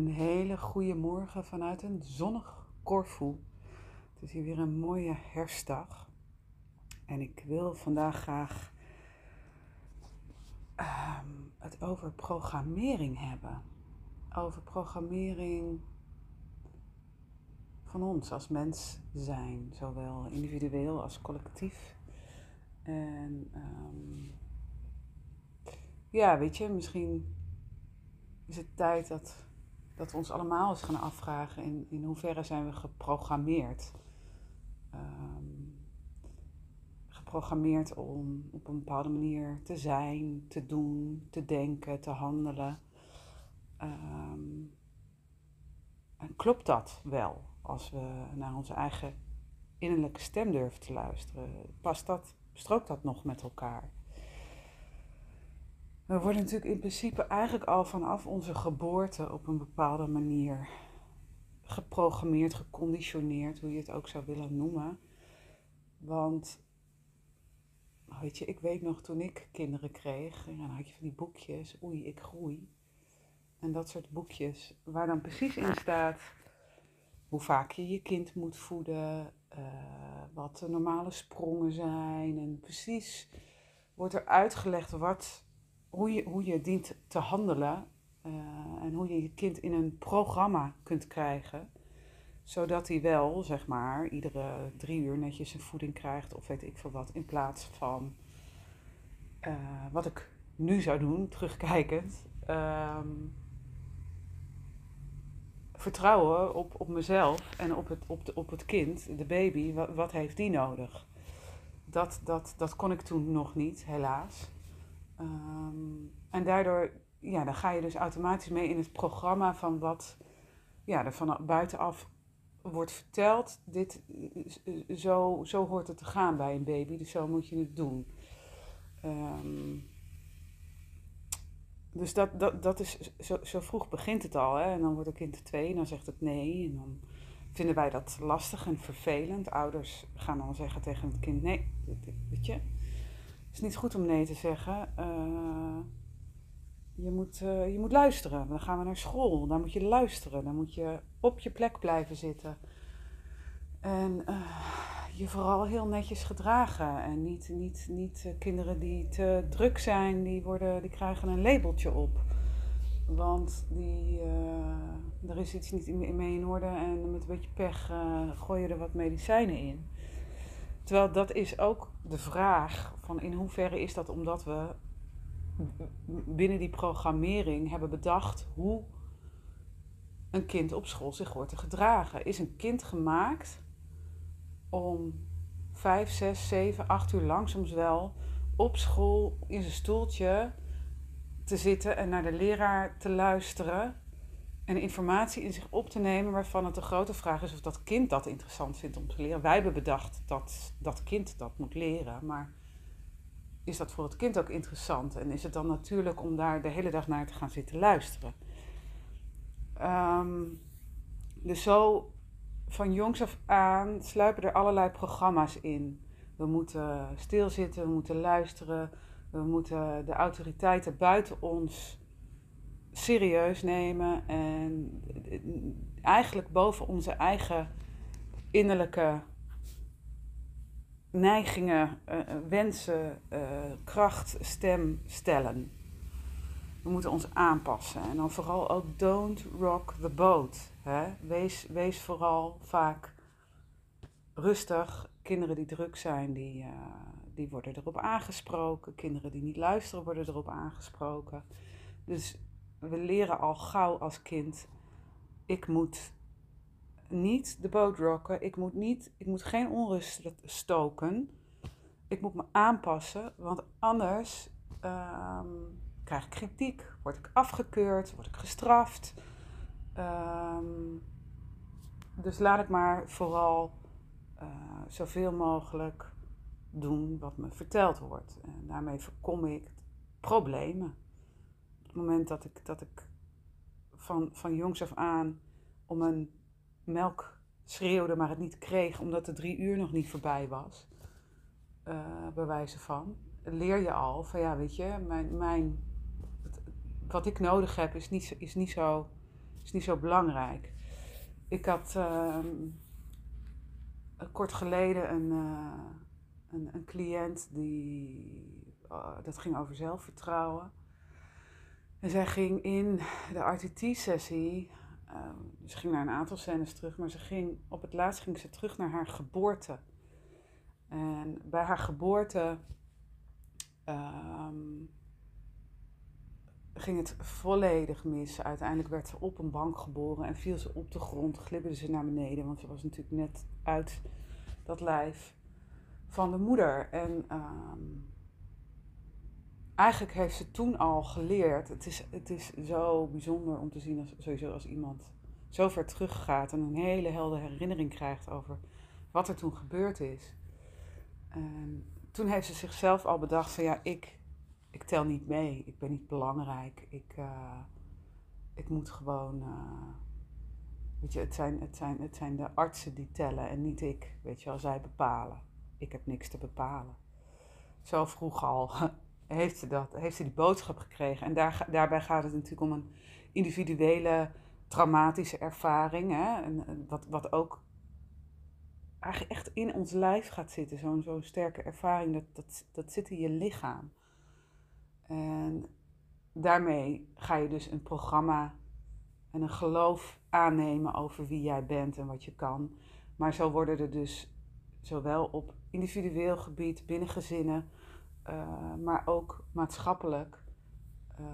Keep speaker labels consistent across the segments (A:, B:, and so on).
A: Een hele goede morgen vanuit een zonnig Corfu. Het is hier weer een mooie herfstdag. En ik wil vandaag graag ehm, het over programmering hebben. Over programmering van ons als mens zijn, zowel individueel als collectief. En ehm, ja, weet je, misschien is het tijd dat, dat we ons allemaal eens gaan afvragen in, in hoeverre zijn we geprogrammeerd. Um, geprogrammeerd om op een bepaalde manier te zijn, te doen, te denken, te handelen. Ehm, en klopt dat wel als we naar onze eigen innerlijke stem durven te luisteren? Past dat, strookt dat nog met elkaar? We worden natuurlijk in principe eigenlijk al vanaf onze geboorte op een bepaalde manier geprogrammeerd, geconditioneerd, hoe je het ook zou willen noemen. Want, weet je, ik weet nog toen ik kinderen kreeg, en dan had je van die boekjes, Oei, ik groei. En dat soort boekjes, waar dan precies in staat hoe vaak je je kind moet voeden, uh, wat de normale sprongen zijn. En precies wordt er uitgelegd wat hoe je, hoe je dient te handelen uh, en hoe je je kind in een programma kunt krijgen. Zodat hij wel, zeg maar, iedere drie uur netjes zijn voeding krijgt of weet ik veel wat. In plaats van uh, wat ik nu zou doen, terugkijkend. Um, vertrouwen op, op mezelf en op het, op, de, op het kind, de baby. Wat, wat heeft die nodig? Dat, dat, dat kon ik toen nog niet, helaas. Um, en daardoor, ja, dan ga je dus automatisch mee in het programma van wat ja, er van buitenaf wordt verteld. Dit, zo, zo hoort het te gaan bij een baby, dus zo moet je het doen. Um, dus dat, dat, dat is, zo, zo vroeg begint het al. Hè? En dan wordt een kind twee en dan zegt het nee. En dan vinden wij dat lastig en vervelend. Ouders gaan dan zeggen tegen het kind: nee, weet je, het is niet goed om nee te zeggen. Uh, je, moet, uh, je moet luisteren. Dan gaan we naar school. Dan moet je luisteren. Dan moet je op je plek blijven zitten. En uh, je vooral heel netjes gedragen. En niet, niet, niet kinderen die te druk zijn, die, worden, die krijgen een labeltje op. Want die, er is iets niet mee in orde en met een beetje pech gooi je er wat medicijnen in. Terwijl dat is ook de vraag van in hoeverre is dat omdat we binnen die programmering hebben bedacht hoe een kind op school zich hoort te gedragen. Is een kind gemaakt om vijf, zes, zeven, acht uur lang soms wel op school in zijn stoeltje te zitten en naar de leraar te luisteren en informatie in zich op te nemen waarvan het de grote vraag is of dat kind dat interessant vindt om te leren. Wij hebben bedacht dat dat kind dat moet leren, maar is dat voor het kind ook interessant? En is het dan natuurlijk om daar de hele dag naar te gaan zitten luisteren? Um, dus zo van jongs af aan sluipen er allerlei programma's in. We moeten stilzitten, we moeten luisteren, we moeten de autoriteiten buiten ons serieus nemen en eigenlijk boven onze eigen innerlijke neigingen, uh, wensen, uh, kracht, stem stellen. We moeten ons aanpassen. En dan vooral ook don't rock the boat. Hè? Wees, wees vooral vaak rustig. Kinderen die druk zijn, die, die worden erop aangesproken. Kinderen die niet luisteren, worden erop aangesproken. Dus we leren al gauw als kind, ik moet niet de boot rocken, ik moet, niet, ik moet geen onrust stoken. Ik moet me aanpassen, want anders um, krijg ik kritiek, word ik afgekeurd, word ik gestraft. Um, dus laat ik maar vooral uh, zoveel mogelijk doen wat me verteld wordt. En daarmee voorkom ik problemen het moment dat ik, dat ik van, van jongs af aan om een melk schreeuwde, maar het niet kreeg omdat de drie uur nog niet voorbij was, uh, bij wijze van, leer je al van ja, weet je, mijn, mijn, wat ik nodig heb is niet, is niet zo is niet zo belangrijk. Ik had ehm, kort geleden een, uh, een, een, cliënt die, uh, dat ging over zelfvertrouwen. En zij ging in de RTT-sessie, ze ging naar een aantal scènes terug, maar ze ging, op het laatst ging ze terug naar haar geboorte. En bij haar geboorte um, ging het volledig mis. Uiteindelijk werd ze op een bank geboren en viel ze op de grond, glibberde ze naar beneden, want ze was natuurlijk net uit dat lijf van de moeder. En um, eigenlijk heeft ze toen al geleerd. Het is, het is zo bijzonder om te zien als, sowieso als iemand zo ver teruggaat en een hele heldere herinnering krijgt over wat er toen gebeurd is. En toen heeft ze zichzelf al bedacht van ja, ik, ik tel niet mee, ik ben niet belangrijk, ik, uh, ik moet gewoon, uh, weet je, het zijn, het, zijn, het zijn de artsen die tellen en niet ik, weet je wel, zij bepalen. Ik heb niks te bepalen. Zo vroeg al heeft ze, dat, heeft ze die boodschap gekregen. En daar, daarbij gaat het natuurlijk om een individuele traumatische ervaring. Hè? En, wat, wat ook eigenlijk echt in ons lijf gaat zitten. Zo'n zo'n sterke ervaring, dat, dat, dat zit in je lichaam. En daarmee ga je dus een programma en een geloof aannemen over wie jij bent en wat je kan. Maar zo worden er dus zowel op individueel gebied, binnen gezinnen, uh, maar ook maatschappelijk. Uh,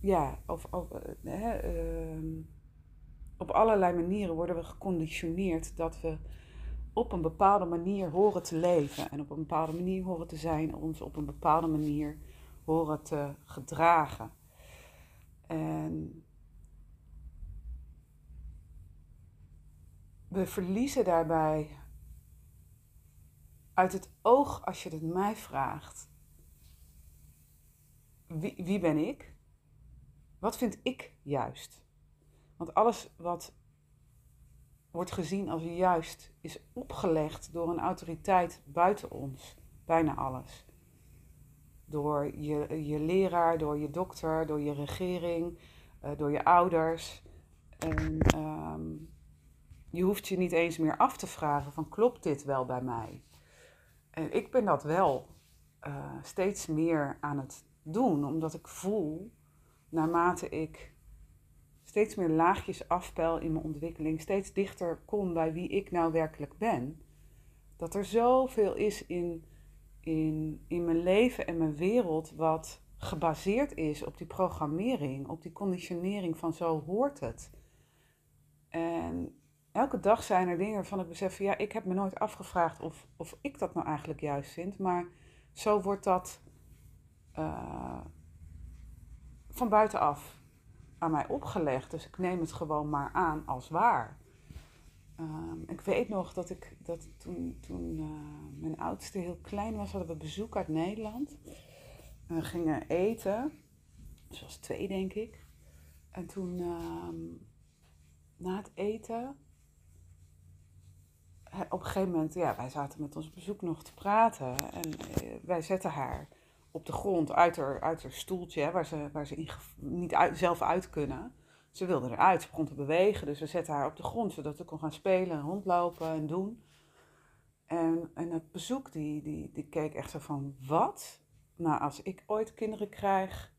A: ja, of, of uh, op allerlei manieren worden we geconditioneerd dat we op een bepaalde manier horen te leven en op een bepaalde manier horen te zijn, ons op een bepaalde manier horen te gedragen. En we verliezen daarbij uit het oog, als je het mij vraagt, wie, wie ben ik? Wat vind ik juist? Want alles wat wordt gezien als juist is opgelegd door een autoriteit buiten ons. Bijna alles. Door je, je leraar, door je dokter, door je regering, uh, door je ouders. En um, je hoeft je niet eens meer af te vragen van klopt dit wel bij mij? En ik ben dat wel uh, steeds meer aan het doen, omdat ik voel, naarmate ik steeds meer laagjes afpel in mijn ontwikkeling, steeds dichter kom bij wie ik nou werkelijk ben, dat er zoveel is in, in, in mijn leven en mijn wereld wat gebaseerd is op die programmering, op die conditionering van zo hoort het. En elke dag zijn er dingen waarvan ik besef, ja, ik heb me nooit afgevraagd of, of ik dat nou eigenlijk juist vind, maar zo wordt dat uh, van buitenaf aan mij opgelegd. Dus ik neem het gewoon maar aan als waar. Um, ik weet nog dat ik dat toen, toen uh, mijn oudste heel klein was, hadden we bezoek uit Nederland. En we gingen eten. Zoals twee, denk ik. En toen, um, na het eten, op een gegeven moment, ja, wij zaten met ons bezoek nog te praten. En uh, wij zetten haar op de grond uit haar, uit haar stoeltje, waar ze, waar ze niet zelf uit kunnen. Ze wilde eruit, ze begon te bewegen, dus we zetten haar op de grond zodat ze kon gaan spelen en rondlopen en doen. En, en het bezoek, die, die, die keek echt zo van, wat? Nou, als ik ooit kinderen krijg,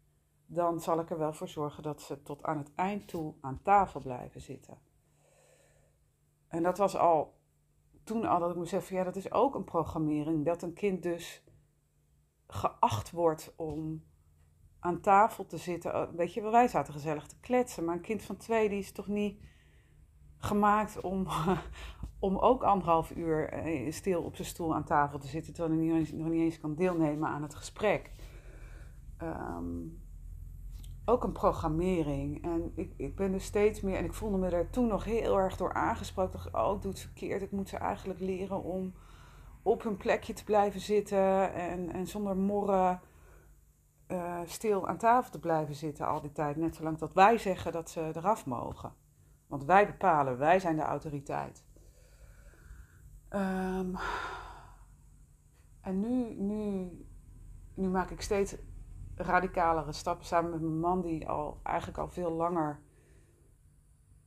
A: dan zal ik er wel voor zorgen dat ze tot aan het eind toe aan tafel blijven zitten. En dat was al toen al dat ik me zei van ja, dat is ook een programmering. Dat een kind dus geacht wordt om aan tafel te zitten. Oh, weet je, wij zaten gezellig te kletsen, maar een kind van twee die is toch niet gemaakt om, om ook anderhalf uur eh, stil op zijn stoel aan tafel te zitten, terwijl hij nog niet eens kan deelnemen aan het gesprek. Um, ook een programmering. En ik, ik ben er steeds meer, en ik voelde me daar toen nog heel erg door aangesproken. Dacht, oh, ik doe het verkeerd. Ik moet ze eigenlijk leren om op hun plekje te blijven zitten en, en zonder morren uh, stil aan tafel te blijven zitten al die tijd. Net zolang dat wij zeggen dat ze eraf mogen. Want wij bepalen, wij zijn de autoriteit. Um, en nu, nu, nu maak ik steeds radicalere stappen samen met mijn man, die al eigenlijk al veel langer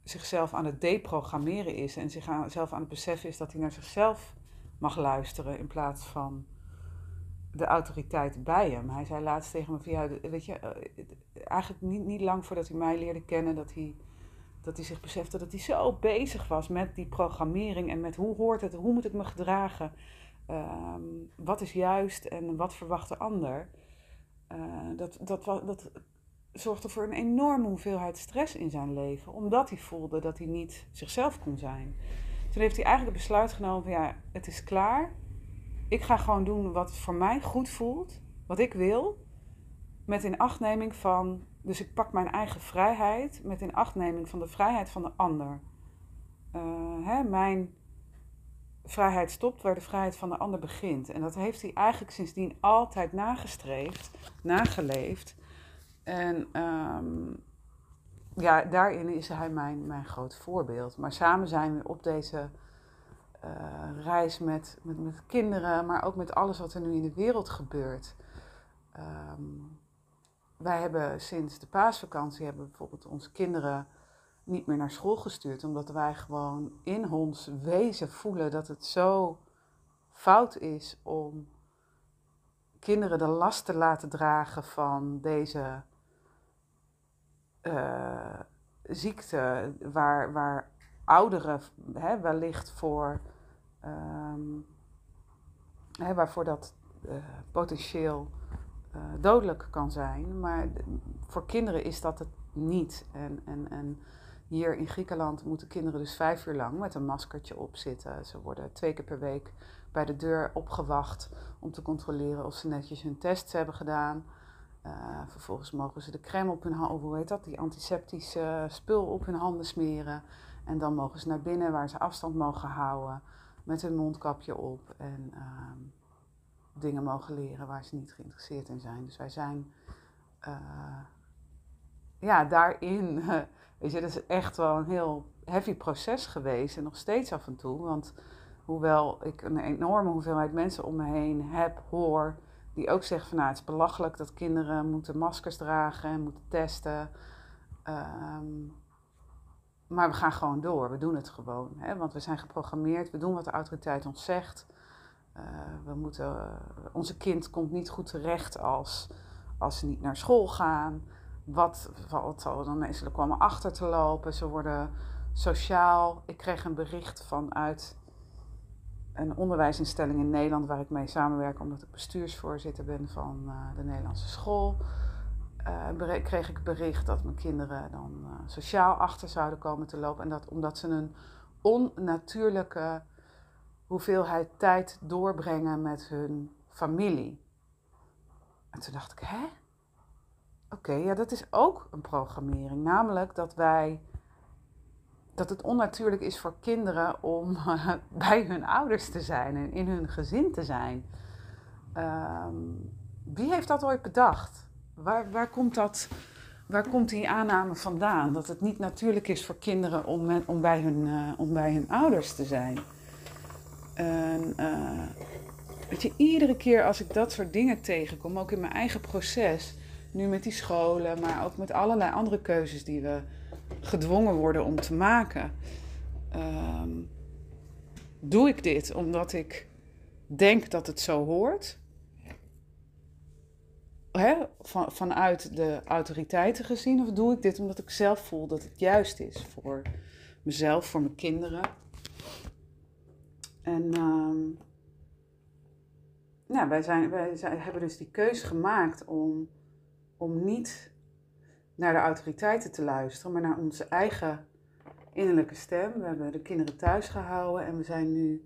A: zichzelf aan het deprogrammeren is en zichzelf aan het beseffen is dat hij naar zichzelf mag luisteren in plaats van de autoriteit bij hem. Hij zei laatst tegen me ja, weet je, eh, eigenlijk niet, niet lang voordat hij mij leerde kennen, dat hij, dat hij zich besefte dat hij zo bezig was met die programmering en met hoe hoort het, hoe moet ik me gedragen, ehm, wat is juist en wat verwacht de ander. Uh, dat, dat, dat zorgde voor een enorme hoeveelheid stress in zijn leven, omdat hij voelde dat hij niet zichzelf kon zijn. Toen heeft hij eigenlijk het besluit genomen van ja, het is klaar. Ik ga gewoon doen wat voor mij goed voelt, wat ik wil, met inachtneming van, dus ik pak mijn eigen vrijheid, met inachtneming van de vrijheid van de ander. Uh, hè, mijn vrijheid stopt waar de vrijheid van de ander begint. En dat heeft hij eigenlijk sindsdien altijd nagestreefd, nageleefd. En um, ja, daarin is hij mijn, mijn groot voorbeeld. Maar samen zijn we op deze uh, reis met, met, met kinderen, maar ook met alles wat er nu in de wereld gebeurt. Um, wij hebben sinds de paasvakantie hebben bijvoorbeeld onze kinderen niet meer naar school gestuurd, omdat wij gewoon in ons wezen voelen dat het zo fout is om kinderen de last te laten dragen van deze uh, ziekte waar, waar ouderen hè, wellicht voor, um, hè, waarvoor dat uh, potentieel uh, dodelijk kan zijn. Maar voor kinderen is dat het niet. En, en, en hier in Griekenland moeten kinderen dus vijf uur lang met een maskertje op zitten. Ze worden twee keer per week bij de deur opgewacht om te controleren of ze netjes hun tests hebben gedaan. Uh, vervolgens mogen ze de crème op hun handen, hoe heet dat, die antiseptische spul op hun handen smeren. En dan mogen ze naar binnen waar ze afstand mogen houden met hun mondkapje op. En uh, dingen mogen leren waar ze niet geïnteresseerd in zijn. Dus wij zijn uh, ja, daarin, weet je, dat is echt wel een heel heavy proces geweest en nog steeds af en toe. Want hoewel ik een enorme hoeveelheid mensen om me heen heb, hoor die ook zeggen van nou het is belachelijk dat kinderen moeten maskers dragen en moeten testen. Um, maar we gaan gewoon door, we doen het gewoon. Hè? Want we zijn geprogrammeerd, we doen wat de autoriteit ons zegt. Uh, we moeten, onze kind komt niet goed terecht als, als ze niet naar school gaan. Wat, wat zal dan mensen komen achter te lopen? Ze worden sociaal. Ik kreeg een bericht vanuit een onderwijsinstelling in Nederland waar ik mee samenwerk, omdat ik bestuursvoorzitter ben van uh, de Nederlandse school. Uh, kreeg ik bericht dat mijn kinderen dan uh, sociaal achter zouden komen te lopen. En dat omdat ze een onnatuurlijke hoeveelheid tijd doorbrengen met hun familie. En toen dacht ik, hè? Oké, ja, dat is ook een programmering. Namelijk dat wij dat het onnatuurlijk is voor kinderen om bij hun ouders te zijn en in hun gezin te zijn. Um, wie heeft dat ooit bedacht? Waar, waar, komt dat, waar komt die aanname vandaan? Dat het niet natuurlijk is voor kinderen om, om, bij, hun, uh, om bij hun ouders te zijn. En, uh, weet je, iedere keer als ik dat soort dingen tegenkom, ook in mijn eigen proces, nu met die scholen, maar ook met allerlei andere keuzes die we gedwongen worden om te maken. Um, doe ik dit omdat ik denk dat het zo hoort? Hè? Van, vanuit de autoriteiten gezien? Of doe ik dit omdat ik zelf voel dat het juist is voor mezelf, voor mijn kinderen? En um, nou, wij, zijn, wij zijn, hebben dus die keuze gemaakt om, om niet naar de autoriteiten te luisteren, maar naar onze eigen innerlijke stem. We hebben de kinderen thuis gehouden en we zijn nu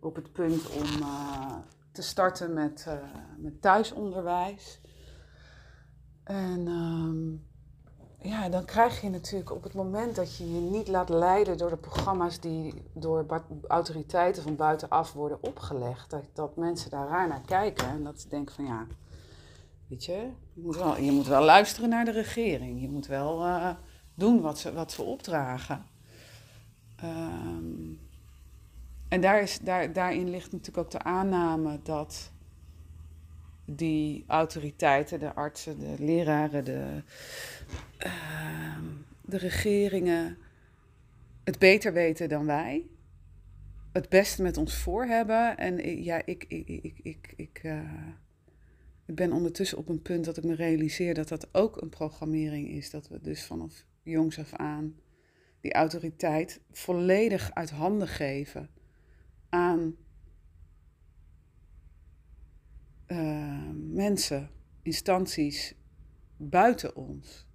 A: op het punt om uh, te starten met, uh, met thuisonderwijs. En um, ja, dan krijg je natuurlijk op het moment dat je je niet laat leiden door de programma's die door autoriteiten van buitenaf worden opgelegd, dat, dat mensen daar raar naar kijken en dat ze denken van ja, Weet je, je moet wel, je moet wel luisteren naar de regering. Je moet wel uh, doen wat ze, wat ze opdragen. Um, en daar is, daar, daarin ligt natuurlijk ook de aanname dat die autoriteiten, de artsen, de leraren, de, ehm, de regeringen het beter weten dan wij. Het beste met ons voor hebben. En ja, ik, ik, ik, ik, ik, uh, ik ben ondertussen op een punt dat ik me realiseer dat dat ook een programmering is. Dat we dus vanaf jongs af aan die autoriteit volledig uit handen geven aan uh, mensen, instanties buiten ons.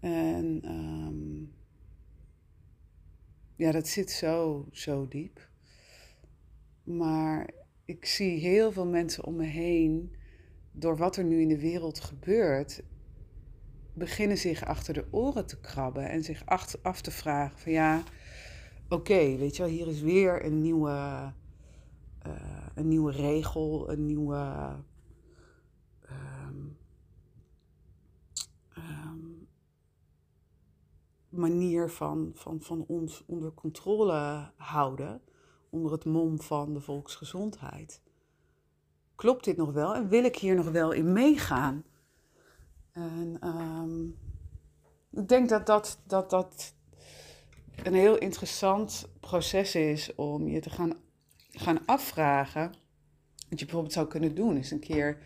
A: En um, ja, dat zit zo, zo diep. Maar ik zie heel veel mensen om me heen, door wat er nu in de wereld gebeurt, beginnen zich achter de oren te krabben en zich af te vragen van ja, oké, weet je wel, hier is weer een nieuwe, uh, een nieuwe regel, een nieuwe um, um, manier van, van, van ons onder controle houden, onder het mom van de volksgezondheid. Klopt dit nog wel en wil ik hier nog wel in meegaan? En um, ik denk dat dat, dat dat een heel interessant proces is om je te gaan, gaan afvragen. Wat je bijvoorbeeld zou kunnen doen, is een keer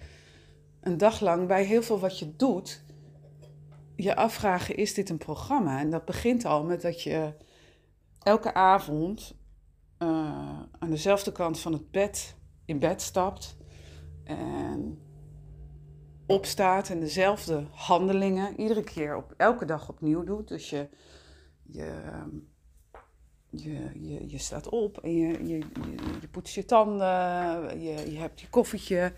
A: een dag lang bij heel veel wat je doet, je afvragen: is dit een programma? En dat begint al met dat je elke avond uh, aan dezelfde kant van het bed in bed stapt en opstaat en dezelfde handelingen iedere keer op elke dag opnieuw doet. Dus je, je, je, je, je staat op en je, je, je, je poetst je tanden, je, je hebt je koffietje.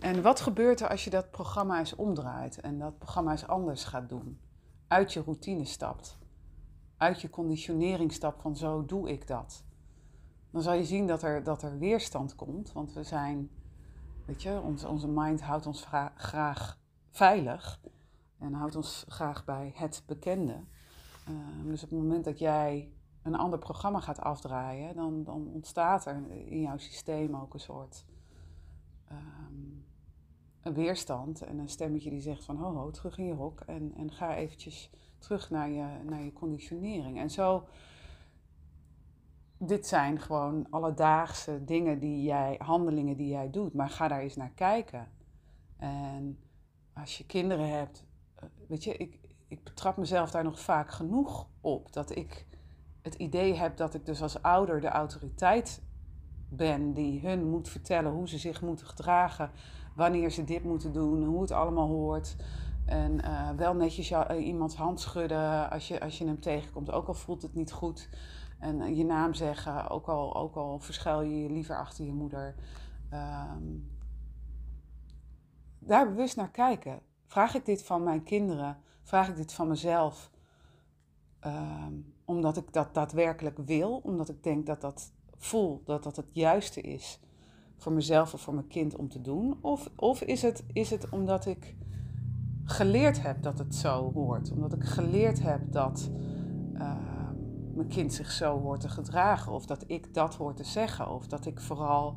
A: En wat gebeurt er als je dat programma eens omdraait en dat programma eens anders gaat doen? Uit je routine stapt, uit je conditionering stapt van zo doe ik dat. Dan zal je zien dat er, dat er weerstand komt, want we zijn, weet je, onze, onze mind houdt ons graag veilig en houdt ons graag bij het bekende. Ehm, dus op het moment dat jij een ander programma gaat afdraaien, dan, dan ontstaat er in jouw systeem ook een soort um, een weerstand en een stemmetje die zegt van ho ho, terug in je hok en, en ga eventjes terug naar je, naar je conditionering. En zo, dit zijn gewoon alledaagse dingen die jij, handelingen die jij doet, maar ga daar eens naar kijken. En als je kinderen hebt, eh, weet je, ik, ik betrap mezelf daar nog vaak genoeg op dat ik het idee heb dat ik dus als ouder de autoriteit ben die hun moet vertellen hoe ze zich moeten gedragen, wanneer ze dit moeten doen, hoe het allemaal hoort. En uh, wel netjes jou, uh, iemands hand schudden als je, als je hem tegenkomt, ook al voelt het niet goed. En uh, je naam zeggen, ook al, ook al verschuil je je liever achter je moeder. Um, daar bewust naar kijken. Vraag ik dit van mijn kinderen? Vraag ik dit van mezelf? Um, omdat ik dat daadwerkelijk wil, omdat ik denk dat dat voel dat dat het juiste is voor mezelf of voor mijn kind om te doen? Of, of is, het, is het omdat ik geleerd heb dat het zo hoort? Omdat ik geleerd heb dat uh, mijn kind zich zo hoort te gedragen? Of dat ik dat hoor te zeggen? Of dat ik vooral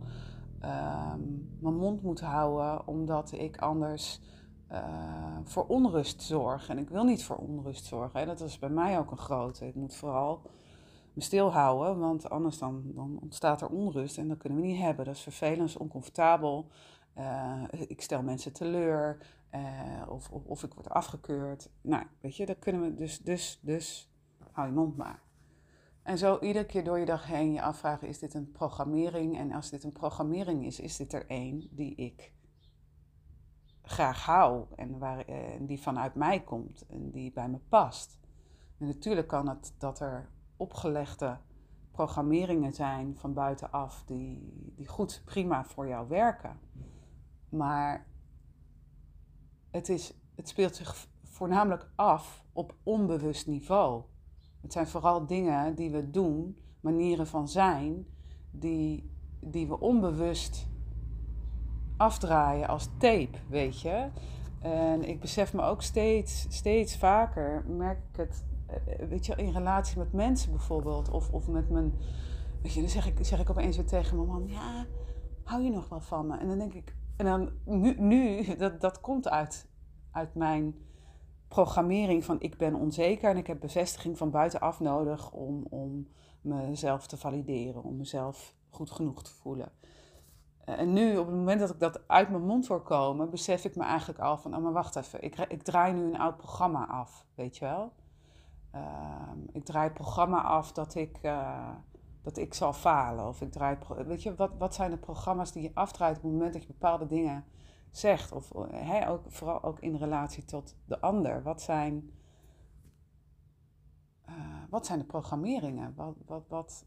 A: uh, mijn mond moet houden omdat ik anders uh, voor onrust zorg? En ik wil niet voor onrust zorgen. Hè? Dat is bij mij ook een grote. Ik moet vooral me stilhouden, want anders dan, dan ontstaat er onrust en dat kunnen we niet hebben. Dat is vervelend, dat is oncomfortabel. Uh, ik stel mensen teleur uh, of, of, of, ik word afgekeurd. Nou, weet je, dat kunnen we dus, dus, dus, hou je mond maar. En zo iedere keer door je dag heen je afvragen, is dit een programmering? En als dit een programmering is, is dit er één die ik graag hou en waar, uh, die vanuit mij komt en die bij me past. Natuurlijk kan het dat er opgelegde programmeringen zijn van buitenaf die, die goed, prima voor jou werken. Maar het, is, het speelt zich voornamelijk af op onbewust niveau. Het zijn vooral dingen die we doen, manieren van zijn, die, die we onbewust afdraaien als tape, weet je. En ik besef me ook steeds, steeds vaker, merk ik het eh, weet je, in relatie met mensen bijvoorbeeld. Of, of met mijn. Weet je, dan zeg ik, zeg ik opeens weer tegen mijn man: Ja, hou je nog wel van me? En dan denk ik: en dan nu, nu dat, dat komt uit, uit mijn programmering van ik ben onzeker en ik heb bevestiging van buitenaf nodig om, om mezelf te valideren, om mezelf goed genoeg te voelen. En nu, op het moment dat ik dat uit mijn mond hoor komen, besef ik me eigenlijk al van, oh maar wacht even, ik, ik draai nu een oud programma af, weet je wel. Ehm, ik draai het programma af dat ik, uh, dat ik zal falen. Of ik draai, weet je, wat, wat zijn de programma's die je afdraait op het moment dat je bepaalde dingen zegt? Of hè, ook, vooral ook in relatie tot de ander. Wat zijn, uh, wat zijn de programmeringen? Wat, wat, wat,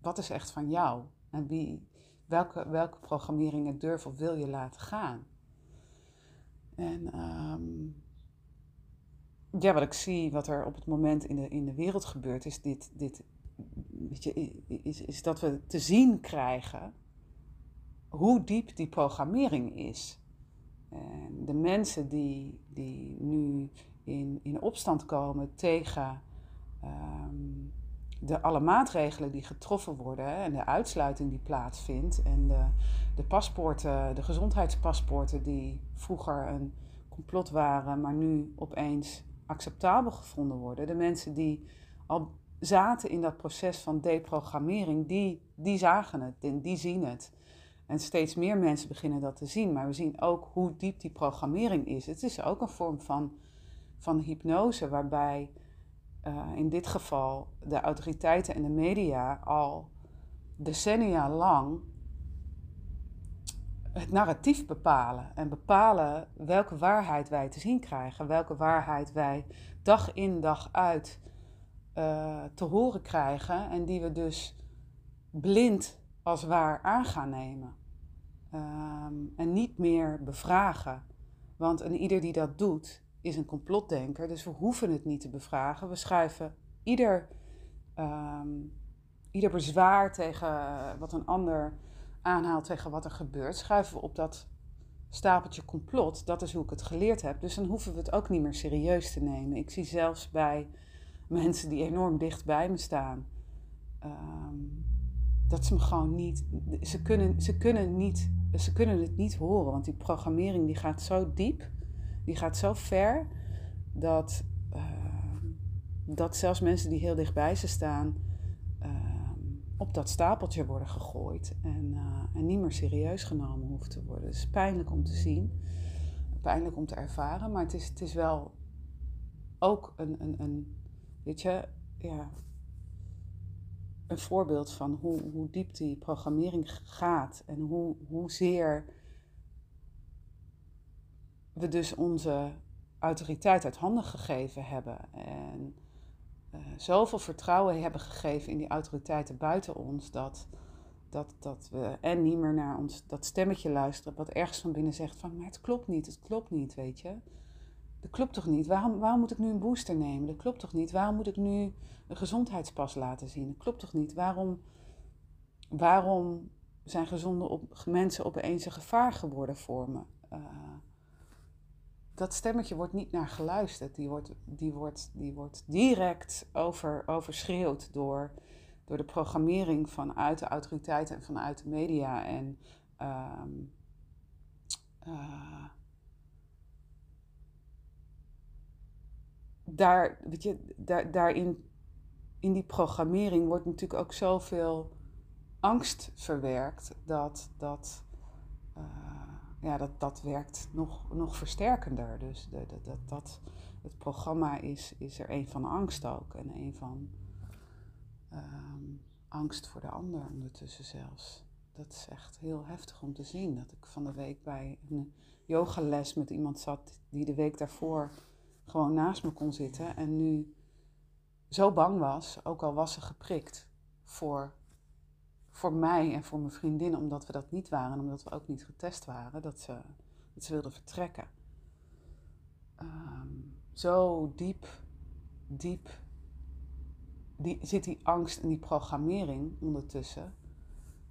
A: wat is echt van jou? En wie, welke, welke programmeringen durf of wil je laten gaan? En um, ja, wat ik zie, wat er op het moment in de, in de wereld gebeurt, is, dit, dit, weet je, is, is dat we te zien krijgen hoe diep die programmering is. De mensen die, die nu in, in opstand komen tegen um, de alle maatregelen die getroffen worden en de uitsluiting die plaatsvindt en de, de paspoorten, de gezondheidspaspoorten die vroeger een complot waren, maar nu opeens acceptabel gevonden worden. De mensen die al zaten in dat proces van deprogrammering, die, die zagen het en die zien het. En steeds meer mensen beginnen dat te zien. Maar we zien ook hoe diep die programmering is. Het is ook een vorm van, van hypnose, waarbij uh, in dit geval de autoriteiten en de media al decennia lang het narratief bepalen. En bepalen welke waarheid wij te zien krijgen. Welke waarheid wij dag in dag uit uh, te horen krijgen. En die we dus blind als waar aan gaan nemen. Um, en niet meer bevragen. Want een ieder die dat doet, is een complotdenker. Dus we hoeven het niet te bevragen. We schuiven ieder, um, ieder bezwaar tegen wat een ander aanhaalt tegen wat er gebeurt, schuiven we op dat stapeltje complot. Dat is hoe ik het geleerd heb. Dus dan hoeven we het ook niet meer serieus te nemen. Ik zie zelfs bij mensen die enorm dicht bij me staan, um, dat ze me gewoon niet. Ze kunnen, ze, kunnen niet, ze kunnen het niet horen, want die programmering die gaat zo diep, die gaat zo ver, dat, uh, dat zelfs mensen die heel dichtbij ze staan op dat stapeltje worden gegooid en, uh, en niet meer serieus genomen hoeft te worden. Het is pijnlijk om te zien, pijnlijk om te ervaren, maar het is, het is wel ook een, een, een, weet je, ja, een voorbeeld van hoe, hoe diep die programmering gaat en hoe, hoezeer we dus onze autoriteit uit handen gegeven hebben. En uh, zoveel vertrouwen hebben gegeven in die autoriteiten buiten ons, dat, dat, dat we en niet meer naar ons, dat stemmetje luisteren, wat ergens van binnen zegt van, maar het klopt niet, het klopt niet, weet je. Dat klopt toch niet? Waarom, waarom moet ik nu een booster nemen? Dat klopt toch niet? Waarom moet ik nu een gezondheidspas laten zien? Dat klopt toch niet? Waarom, waarom zijn gezonde op, mensen opeens een gevaar geworden voor me? Uh, dat stemmetje wordt niet naar geluisterd. Die wordt, die wordt, die wordt direct over, overschreeuwd door, door de programmering vanuit de autoriteiten en vanuit de media. En um, uh, daar, weet je, daar, daarin in die programmering wordt natuurlijk ook zoveel angst verwerkt dat. dat uh, ja, dat, dat werkt nog, nog versterkender. Dus de, dat, dat, het programma is, is er een van angst ook. En een van um, angst voor de ander ondertussen zelfs. Dat is echt heel heftig om te zien. Dat ik van de week bij een yogales met iemand zat die de week daarvoor gewoon naast me kon zitten. En nu zo bang was, ook al was ze geprikt, voor voor mij en voor mijn vriendin, omdat we dat niet waren, omdat we ook niet getest waren, dat ze, dat ze wilden vertrekken. Um, zo diep, diep die, zit die angst en die programmering ondertussen.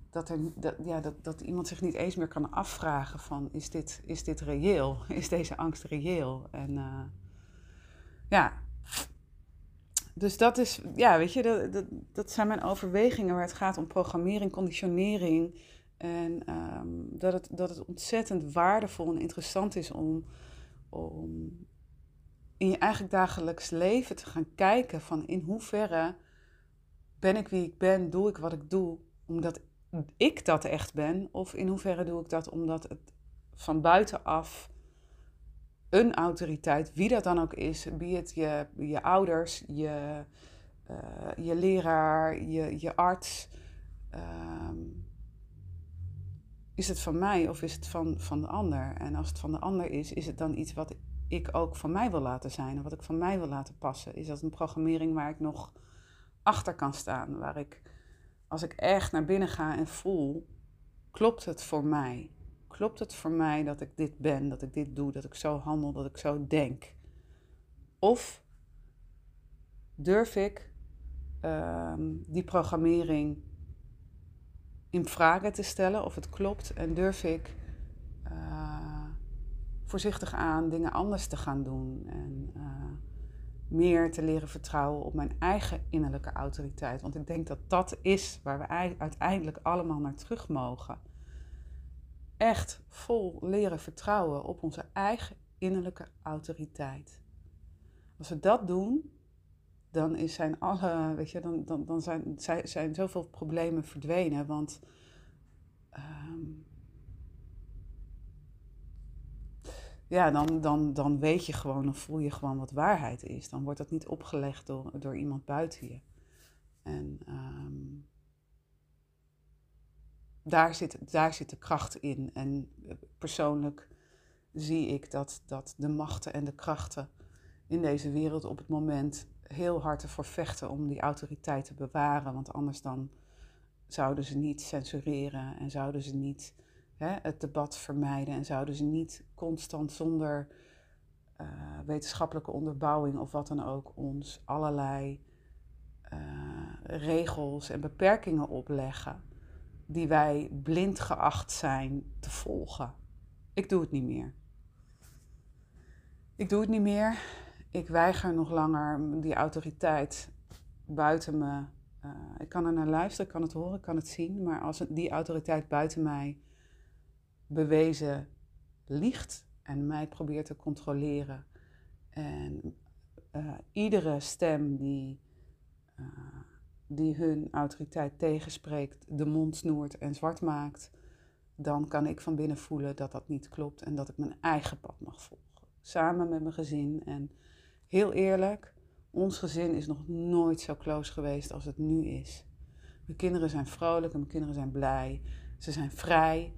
A: Dat, er, dat, ja, dat, dat iemand zich niet eens meer kan afvragen van is dit, is dit reëel? Is deze angst reëel? En uh, ja, dus dat is, ja, weet je, dat, dat, dat zijn mijn overwegingen waar het gaat om programmering, conditionering. En ehm, dat, het, dat het ontzettend waardevol en interessant is om, om in je eigen dagelijks leven te gaan kijken van in hoeverre ben ik wie ik ben, doe ik wat ik doe, omdat ik dat echt ben, of in hoeverre doe ik dat omdat het van buitenaf een autoriteit, wie dat dan ook is, wie het je, je ouders, je, uh, je leraar, je, je arts, ehm, is het van mij of is het van, van de ander? En als het van de ander is, is het dan iets wat ik ook van mij wil laten zijn en wat ik van mij wil laten passen? Is dat een programmering waar ik nog achter kan staan, waar ik, als ik echt naar binnen ga en voel, klopt het voor mij? Klopt het voor mij dat ik dit ben, dat ik dit doe, dat ik zo handel, dat ik zo denk? Of durf ik ehm, die programmering in vragen te stellen of het klopt en durf ik uh, voorzichtig aan dingen anders te gaan doen en uh, meer te leren vertrouwen op mijn eigen innerlijke autoriteit. Want ik denk dat dat is waar we uiteindelijk allemaal naar terug mogen. Echt vol leren vertrouwen op onze eigen innerlijke autoriteit. Als we dat doen, dan zijn alle, weet je, dan, dan, dan zijn, zijn zoveel problemen verdwenen. Want um, ja, dan, dan, dan weet je gewoon, dan voel je gewoon wat waarheid is. Dan wordt dat niet opgelegd door, door iemand buiten je. En um, daar, zit, daar zit de kracht in. En persoonlijk zie ik dat, dat de machten en de krachten in deze wereld op het moment heel hard ervoor vechten om die autoriteit te bewaren. Want anders dan zouden ze niet censureren en zouden ze niet hè, het debat vermijden en zouden ze niet constant zonder uh, wetenschappelijke onderbouwing of wat dan ook ons allerlei uh, regels en beperkingen opleggen die wij blind geacht zijn te volgen. Ik doe het niet meer. Ik doe het niet meer. Ik weiger nog langer die autoriteit buiten me. Uh, ik kan er naar luisteren, ik kan het horen, ik kan het zien. Maar als die autoriteit buiten mij bewezen liegt en mij probeert te controleren. En uh, iedere stem die, uh, die hun autoriteit tegenspreekt, de mond snoert en zwart maakt, dan kan ik van binnen voelen dat dat niet klopt en dat ik mijn eigen pad mag volgen. Samen met mijn gezin. En heel eerlijk, ons gezin is nog nooit zo close geweest als het nu is. Mijn kinderen zijn vrolijk en mijn kinderen zijn blij. Ze zijn vrij.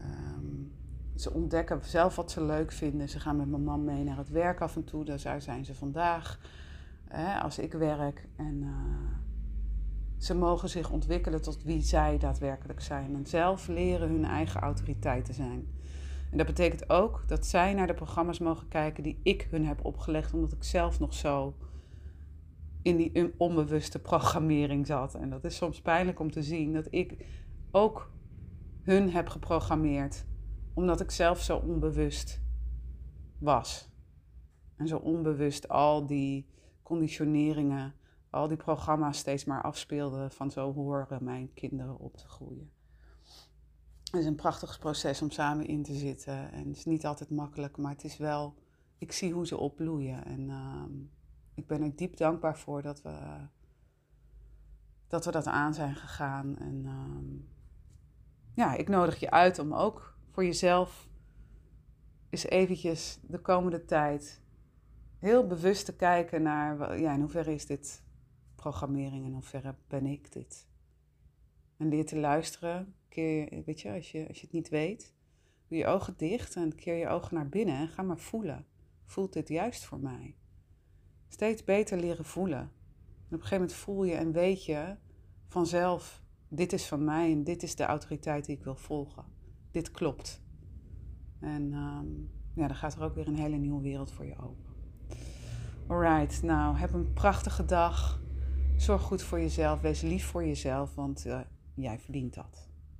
A: Um, ze ontdekken zelf wat ze leuk vinden. Ze gaan met mijn man mee naar het werk af en toe. Daar zijn ze vandaag. Als ik werk. En uh, ze mogen zich ontwikkelen tot wie zij daadwerkelijk zijn. En zelf leren hun eigen autoriteit te zijn. En dat betekent ook dat zij naar de programma's mogen kijken die ik hun heb opgelegd. Omdat ik zelf nog zo in die onbewuste programmering zat. En dat is soms pijnlijk om te zien dat ik ook hun heb geprogrammeerd, omdat ik zelf zo onbewust was. En zo onbewust al die conditioneringen, al die programma's steeds maar afspeelde van zo horen mijn kinderen op te groeien. Het is een prachtig proces om samen in te zitten. En het is niet altijd makkelijk, maar het is wel, ik zie hoe ze opbloeien. En uh, ik ben er diep dankbaar voor dat we dat, we dat aan zijn gegaan. En uh, ja, ik nodig je uit om ook voor jezelf eens eventjes de komende tijd heel bewust te kijken naar, ja, in hoeverre is dit programmering en hoeverre ben ik dit. En leer te luisteren, keer, weet je, als je, als je het niet weet, doe je ogen dicht en keer je ogen naar binnen en ga maar voelen. Voelt dit juist voor mij? Steeds beter leren voelen. En op een gegeven moment voel je en weet je vanzelf dit is van mij en dit is de autoriteit die ik wil volgen. Dit klopt. En um, ja, dan gaat er ook weer een hele nieuwe wereld voor je open. Alright, nou, heb een prachtige dag. Zorg goed voor jezelf. Wees lief voor jezelf, want uh, jij verdient dat.